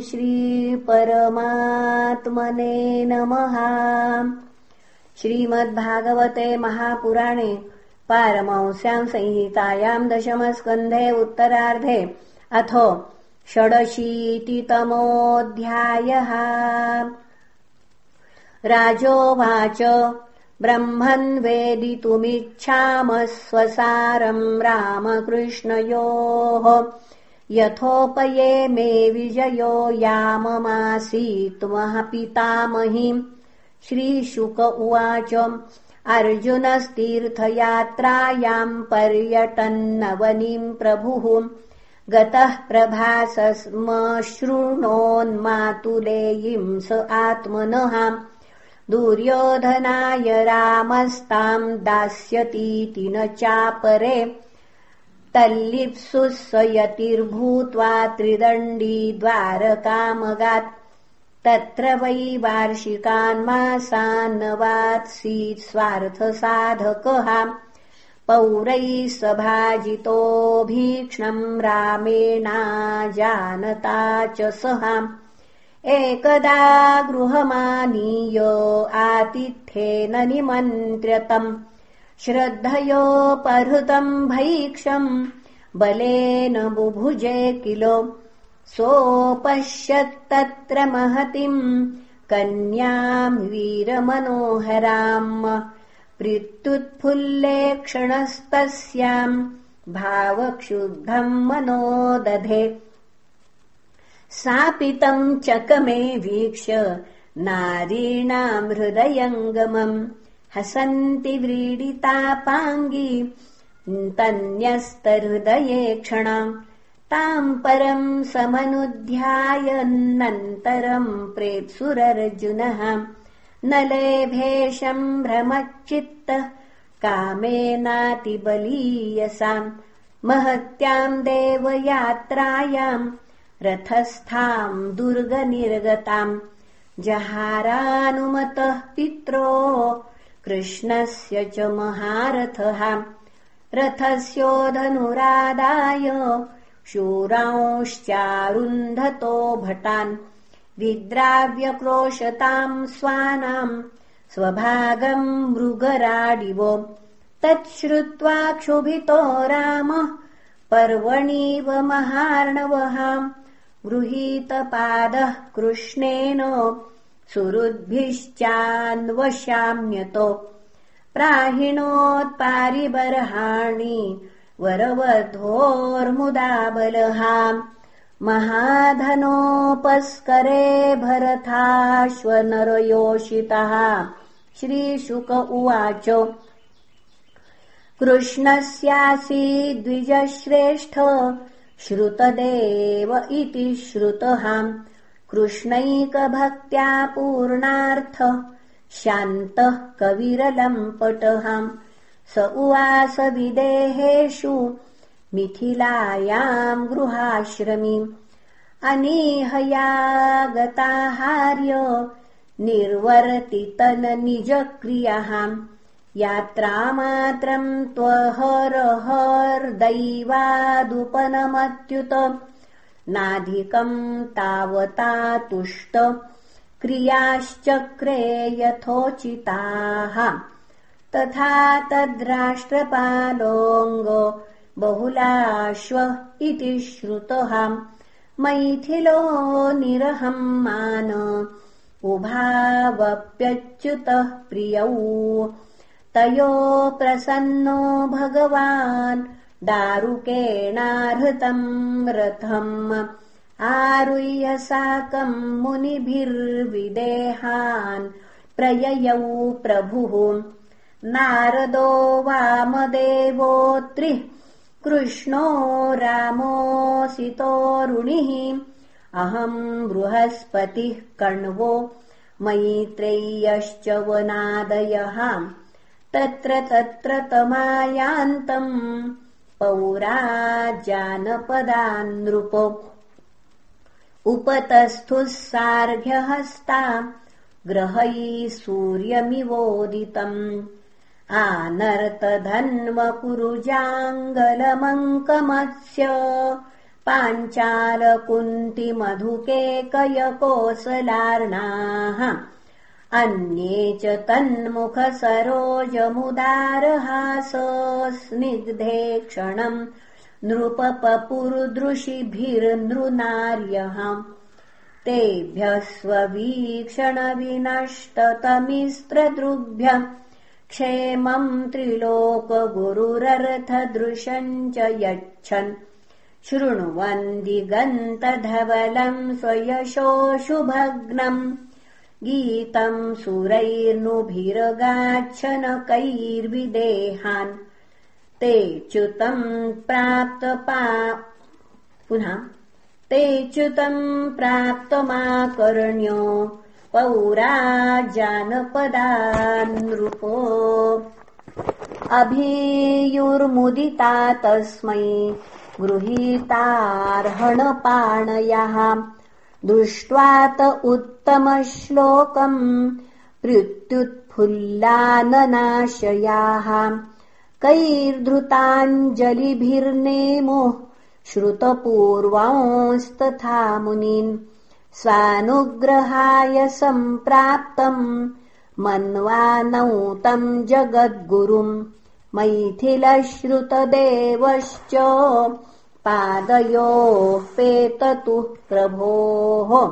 श्रीपरमात्मने नमः। श्रीमद्भागवते महापुराणे पारमंस्याम् संहितायाम् दशमस्कन्धे उत्तरार्धे अथो षडशीतितमोऽध्यायः। राजोवाच ब्रह्मन् वेदितुमिच्छामः स्वसारम् रामकृष्णयोः यथोपये मे विजयो याममासीत्मः पितामहीम् श्रीशुक उवाच अर्जुनस्तीर्थयात्रायाम् पर्यटन्नवनीम् प्रभुः। गतः प्रभासस्मशृणोन्मातुलेयीम् स आत्मनः। दुर्योधनाय रामस्ताम् दास्यतीति न चापरे तल्लिप्सुः स यतिर्भूत्वा त्रिदण्डी द्वारकामगात् तत्र वै वार्षिकान्मासान्नवात्सीत् स्वार्थसाधकः। पौरैः सभाजितो भीक्ष्णम् रामेणाजानता च सः। एकदा गृहमानीय आतिथ्येन निमन्त्र्यतम् श्रद्धयोपहृतम् भैक्षम् बलेन बुभुजे किल। सोपश्यत्तत्र महतिम् कन्याम् वीरमनोहराम् प्रीत्युत्फुल्ले क्षणस्तस्याम् भावक्षुब्धम् मनो दधे सापितम् चकमे वीक्ष्य नारीणाम् हृदयङ्गमम् हसन्ति व्रीडितापाङ्गी तन्यस्तहृदये क्षणाम् ताम् परम् समनुध्यायन्नन्तरम् प्रेत्सुरर्जुनः न लेभेशम् भ्रमच्चित्तः कामेनातिबलीयसाम् महत्याम् देवयात्रायाम् रथस्थाम् दुर्गनिर्गताम् जहारानुमतः पित्रो कृष्णस्य च महारथः रथस्योधनुरादाय शूरांश्चारुन्धतो भटान्। विद्राव्यक्रोशताम् स्वानाम् स्वभागम् मृगराडिव। तच्छ्रुत्वा क्षुभितो रामः पर्वणीव महार्णवः। गृहीतपादः कृष्णेन सुहृद्भिश्चान्वशाम्यतो। प्राहिणोत्पारिबर्हाणि वरवधोर्मुदा बलहाम् महाधनोपस्करे भरथाश्वनरयोषितः। श्रीशुक उवाच। कृष्णस्यासीद्विजश्रेष्ठ श्रुतदेव इति श्रुतः कृष्णैकभक्त्या पूर्णार्थ। शान्तः कविरलम्पटहाम् स उवास विदेहेषु मिथिलायाम् गृहाश्रमीम्। अनीहया गताहार्य निर्वर्तितननिजक्रियः यात्रामात्रम् त्वहरहर्दैवादुपनमत्युत नाधिकम् तावता तुष्ट क्रियाश्चक्रे यथोचिताः। तथा तद्राष्ट्रपालोऽङ्ग बहुलाश्व इति श्रुतः। मैथिलो निरहम् मान उभावप्यच्युतः प्रियौ। तयो प्रसन्नो भगवान् दारुकेणाहृतम् रथम्। आरुह्य साकम् मुनिभिर्विदेहान् प्रययौ प्रभुः। नारदो वामदेवोत्रिः कृष्णो रामोऽसितोरुणिः अहम् बृहस्पतिः कण्वो मैत्रेयश्च वनादयः। तत्र तत्र तमायान्तम् पौराजानपदान्नृप उपतस्थुः सार्घ्यहस्ता ग्रहैः सूर्यमिवोदितम्। आनर्तधन्वपुरुजाङ्गलमङ्कमत्स्य पाञ्चालकुन्तिमधुकेकयकोसलार्णाः अन्ये च तन्मुखसरोजमुदारहासस्निग्धे क्षणम् नृपपपुरुदृशिभिर्नृनार्यः तेभ्यः स्ववीक्षणविनष्टतमिस्त्रदृभ्य क्षेमम् त्रिलोकगुरुरर्थदृशम् च यच्छन् शृण्वन्दिगन्तधवलम् स्वयशोऽशुभग्नम् गीतम् सुरैर्नुभिरगाच्छनकैर्विदेहान्। ते च्युतम् प्राप्तपा पुनः ते च्युतम् प्राप्तमाकर्ण्यो पौरा जानपदानृपो अभियुर्मुदिता तस्मै गृहीतार्हणपाणयः दृष्ट्वात उत्तमश्लोकम् प्रत्युत्फुल्लाननाशयाः। कैर्धृताञ्जलिभिर्नेमुः श्रुतपूर्वांस्तथा मुनीन्। स्वानुग्रहाय सम्प्राप्तम् मन्वानौ तम् जगद्गुरुम्। मैथिलश्रुतदेवश्च पादयोः पेततुः प्रभोः।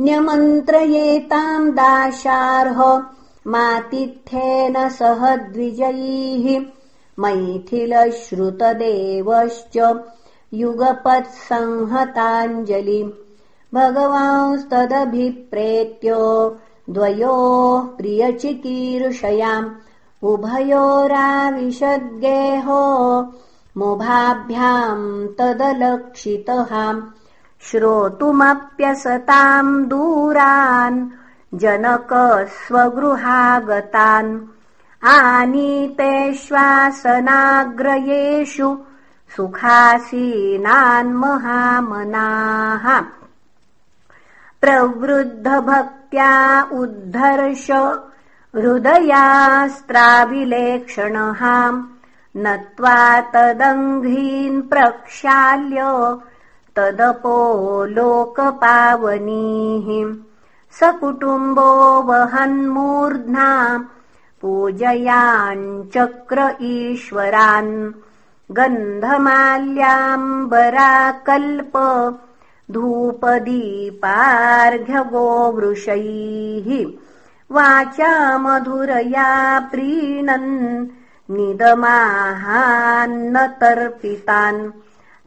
न्यमन्त्रयेताम् दाशार्ह मातिथ्येन सह द्विजैः। मैथिलश्रुतदेवश्च युगपत्संहताञ्जलि। भगवांस्तदभिप्रेत्य द्वयोः प्रियचिकीर्षयाम्। उभयोराविशद्गेहो मुभाभ्याम् तदलक्षितः। श्रोतुमप्यसताम् दूरान् जनक स्वगृहागतान् आनीतेष्वासनाग्रयेषु सुखासीनान् महामनाः। प्रवृद्धभक्त्या उद्धर्ष हृदयास्त्राभिलेक्षणः नत्वा तदङ्घ्रीन् प्रक्षाल्य तदपो लोकपावनीः। सकुटुम्बो वहन्मूर्ध्ना पूजयाञ्चक्र ईश्वरान्। गन्धमाल्याम्बराकल्प धूपदीपार्घ्यगोवृषैः वाचा मधुरया प्रीणन् निदमाहान्न तर्पितान्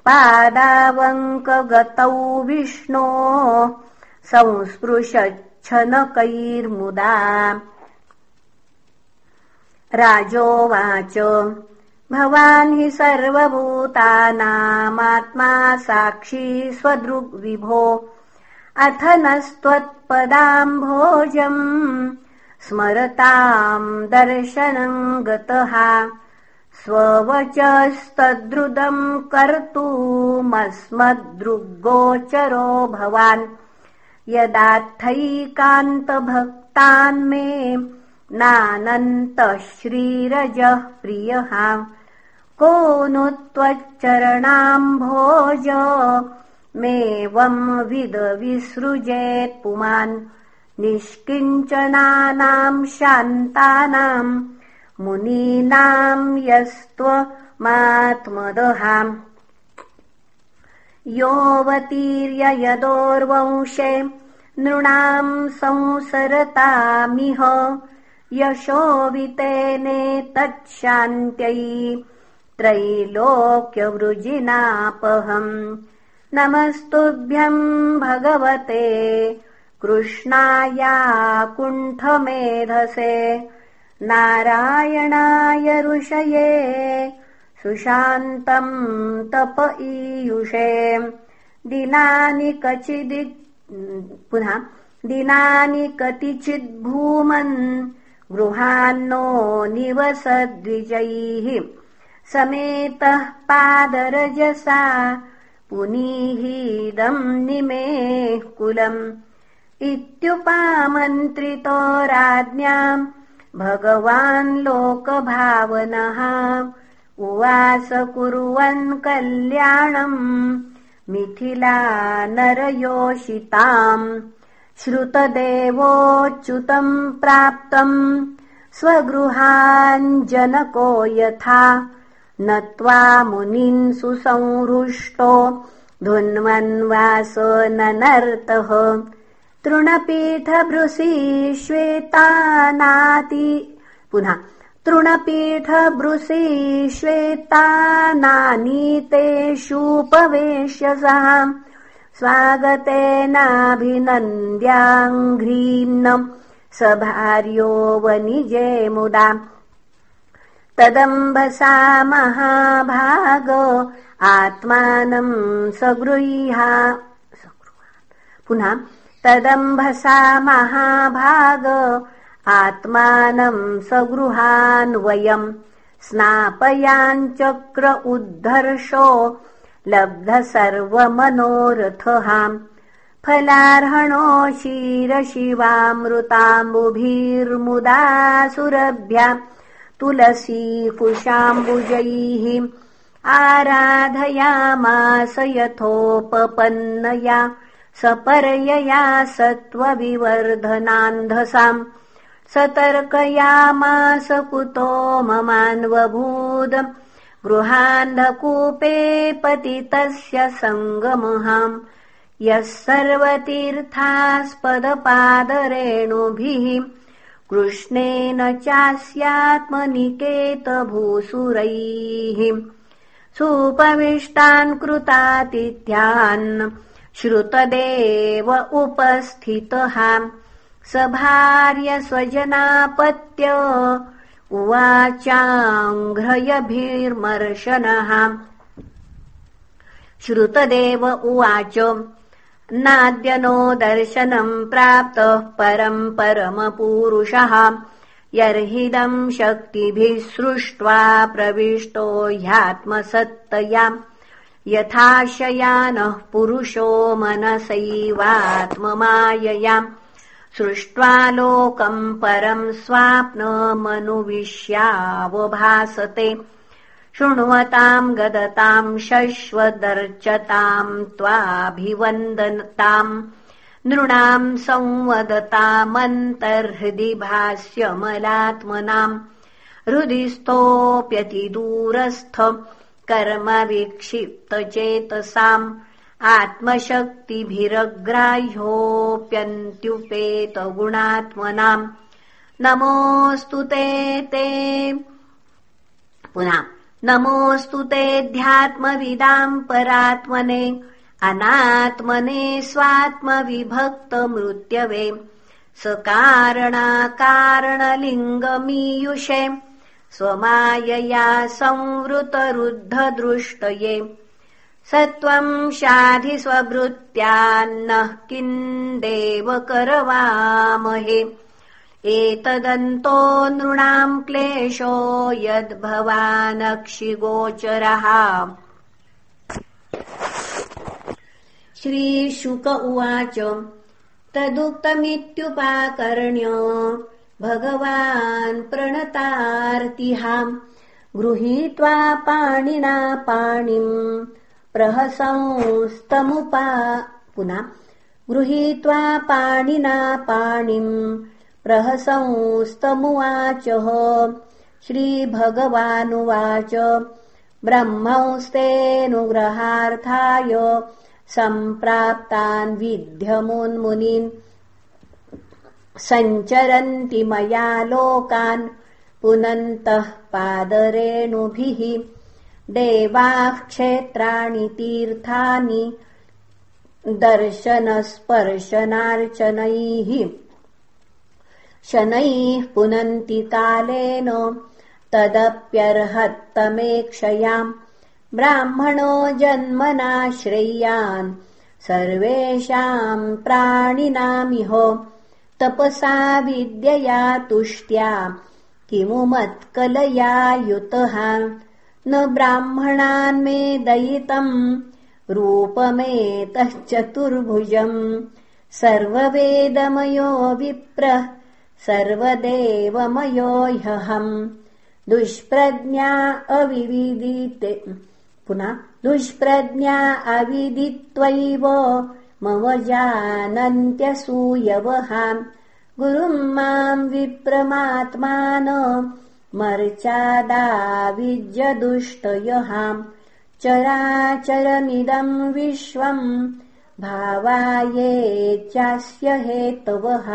पादावङ्कगतौ विष्णो संस्पृशच्छनकैर्मुदा। राजोवाच भवान् हि सर्वभूतानामात्मा साक्षी स्वदृग्विभो। अथ नस्त्वत्पदाम्भोजम् स्मरताम् दर्शनम् गतः स्ववचस्तद्रुदम् कर्तुमस्मदृग्गोचरो भवान्। यदार्थैकान्तभक्तान्मे नानन्तः श्रीरजः प्रियः। को नु त्वच्चरणाम्भोज मेवम् विदविसृजेत् पुमान् निष्किञ्चनानाम् शान्तानाम् मुनीनाम् यस्त्वमात्मदहाम्। योऽवतीर्य यदोर्वंशे नृणाम् संसरतामिह यशोवितेनेतच्छान्त्यै त्रैलोक्यवृजिनापहम्। नमस्तुभ्यम् भगवते कृष्णाया कुण्ठमेधसे नारायणाय ऋषये सुशान्तम् तप ईयुषे। दिनानि कचिदि पुनः दिनानि कतिचिद्भूमन् गृहान्नो निवसद्विजैः। समेतः पादरजसा पुनीहीदम् निमेः कुलम् इत्युपामन्त्रितो राज्ञाम् भगवान् लोकभावनः। उवास कुर्वन् कल्याणम् मिथिला नरयोषिताम् श्रुतदेवोच्युतम् प्राप्तम् स्वगृहाञ्जनको यथा। नत्वा मुनिन् सुसंहृष्टो धुन्वन्वास ननर्तः तृणपीठभृशी श्वेतानाति पुनः तृणपीठभृशी श्वेतानानीतेषुपवेश्य सः स्वागतेनाभिनन्द्याङ्घ्रीन्नम् स भार्यो वनिजे मुदा। तदम्बसा महाभाग आत्मानम् सगृह्या। पुनः तदम्भसा महाभाग। आत्मानम् सगृहान्वयम् स्नापयाञ्चक्र उद्धर्षो लब्ध सर्वमनोरथः। फलार्हणो क्षीरशिवामृताम्बुभिर्मुदासुरभ्या तुलसीकुशाम्बुजैः आराधयामास यथोपपन्नया सपर्यया सत्त्वविवर्धनान्धसाम् सतर्कयामास कुतो ममान्वभूद गृहान्धकूपे पतितस्य सङ्गमहाम् यः सर्वतीर्थास्पदपादरेणुभिः कृष्णेन चास्यात्मनिकेतभूसुरैः सुपविष्टान् कृतातिथ्यान् श्रुतदेव उपस्थितः। स भार्य स्वजनापत्य उवाचाङ्घ्रयभिर्मर्शनः। श्रुतदेव उवाच नाद्यनो दर्शनम् प्राप्तः परम् परमपूरुषः। यर्हिदम् शक्तिभिः सृष्ट्वा प्रविष्टो ह्यात्मसत्तया यथाशयानः पुरुषो मनसैवात्ममायया सृष्ट्वा लोकम् परम् स्वाप्नमनुविश्यावभासते शृण्वताम् गदताम् शश्वदर्चताम् त्वाभिवन्दनताम्। नृणाम् संवदतामन्तर्हृदि भाष्यमलात्मनाम्। हृदि स्थोऽप्यतिदूरस्थ कर्म विक्षिप्तचेतसाम् आत्मशक्तिभिरग्राह्योऽप्यन्त्युपेतगुणात्मनाम् नमोऽस्तु ते ते पुनः नमोऽस्तु तेऽध्यात्मविदाम् परात्मने अनात्मने स्वात्मविभक्तमृत्यवे सकारणाकारणलिङ्गमीयुषे स्वमायया संवृतरुद्धदृष्टये। स त्वम् शाधि स्वभृत्यान्नः किन्देव करवामहे। एतदन्तो नृणाम् क्लेशो यद्भवानक्षिगोचरः। श्रीशुक उवाच। तदुक्तमित्युपाकर्ण्य भगवान् प्रणतार्तिहाम् गृहीत्वा पाणिना पाणिम् प्रहसंस्तमुपा पुनः गृहीत्वा पाणिना पाणिम् प्रहसंस्तमुवाचः श्रीभगवानुवाच ब्रह्मंस्तेऽनुग्रहार्थाय सम्प्राप्तान् विध्यमुन्मुनीन् सञ्चरन्ति मया लोकान् पुनन्तः पादरेणुभिः। देवाः क्षेत्राणि तीर्थानि दर्शनस्पर्शनार्चनैः। शनैः पुनन्ति कालेन तदप्यर्हत्तमेक्षयाम्। ब्राह्मणो जन्मना श्रेयान् सर्वेषाम् प्राणिनामिह तपसा विद्यया तुष्ट्या। किमु मत्कलया युतः न ब्राह्मणान्मे दयितम्। रूपमेतः चतुर्भुजम् सर्ववेदमयो विप्रः। सर्वदेवमयो ह्यहम्। दुष्प्रज्ञा अविदिते पुनः दुष्प्रज्ञा अविदित्वैव मम जानन्त्यसूयवहाम् गुरुम् माम् विप्रमात्मान मर्चादाविज्यदुष्टयहाम् चराचरमिदम् विश्वम् भावायेत्यास्य हेतवः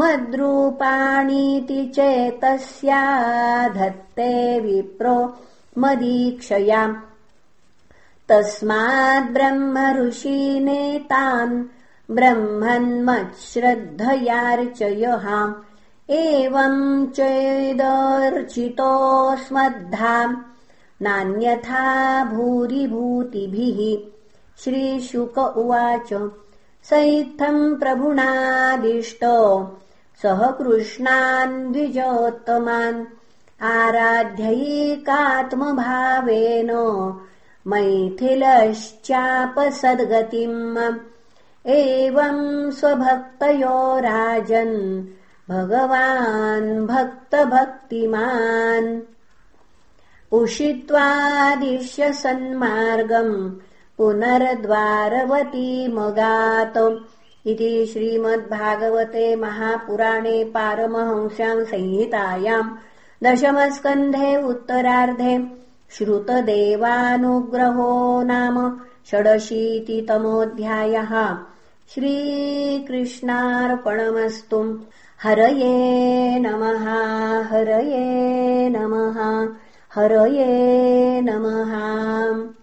मद्रूपाणीति चेतस्या धत्ते विप्रो मदीक्षयाम् तस्माद्ब्रह्म ऋषीनेतान् ब्रह्मन्मच्छ्रद्धयार्चयहाम् एवम् चेदर्चितोऽस्मद्धाम् नान्यथा भूरिभूतिभिः। श्रीशुक उवाच स इत्थम् प्रभुणादिष्ट सः कृष्णान् आराध्यैकात्मभावेन मैथिलश्चापसद्गतिम्। एवम् स्वभक्तयो राजन् भगवान् भक्तभक्तिमान्। उषित्वादिश्य सन्मार्गम् पुनर्द्वारवतीमगात इति श्रीमद्भागवते महापुराणे पारमहंस्याम् संहितायाम् दशमस्कन्धे उत्तरार्धे श्रुतदेवानुग्रहो नाम षडशीतितमोऽध्यायः। श्रीकृष्णार्पणमस्तु। हरये नमः हरये नमः हरये नमः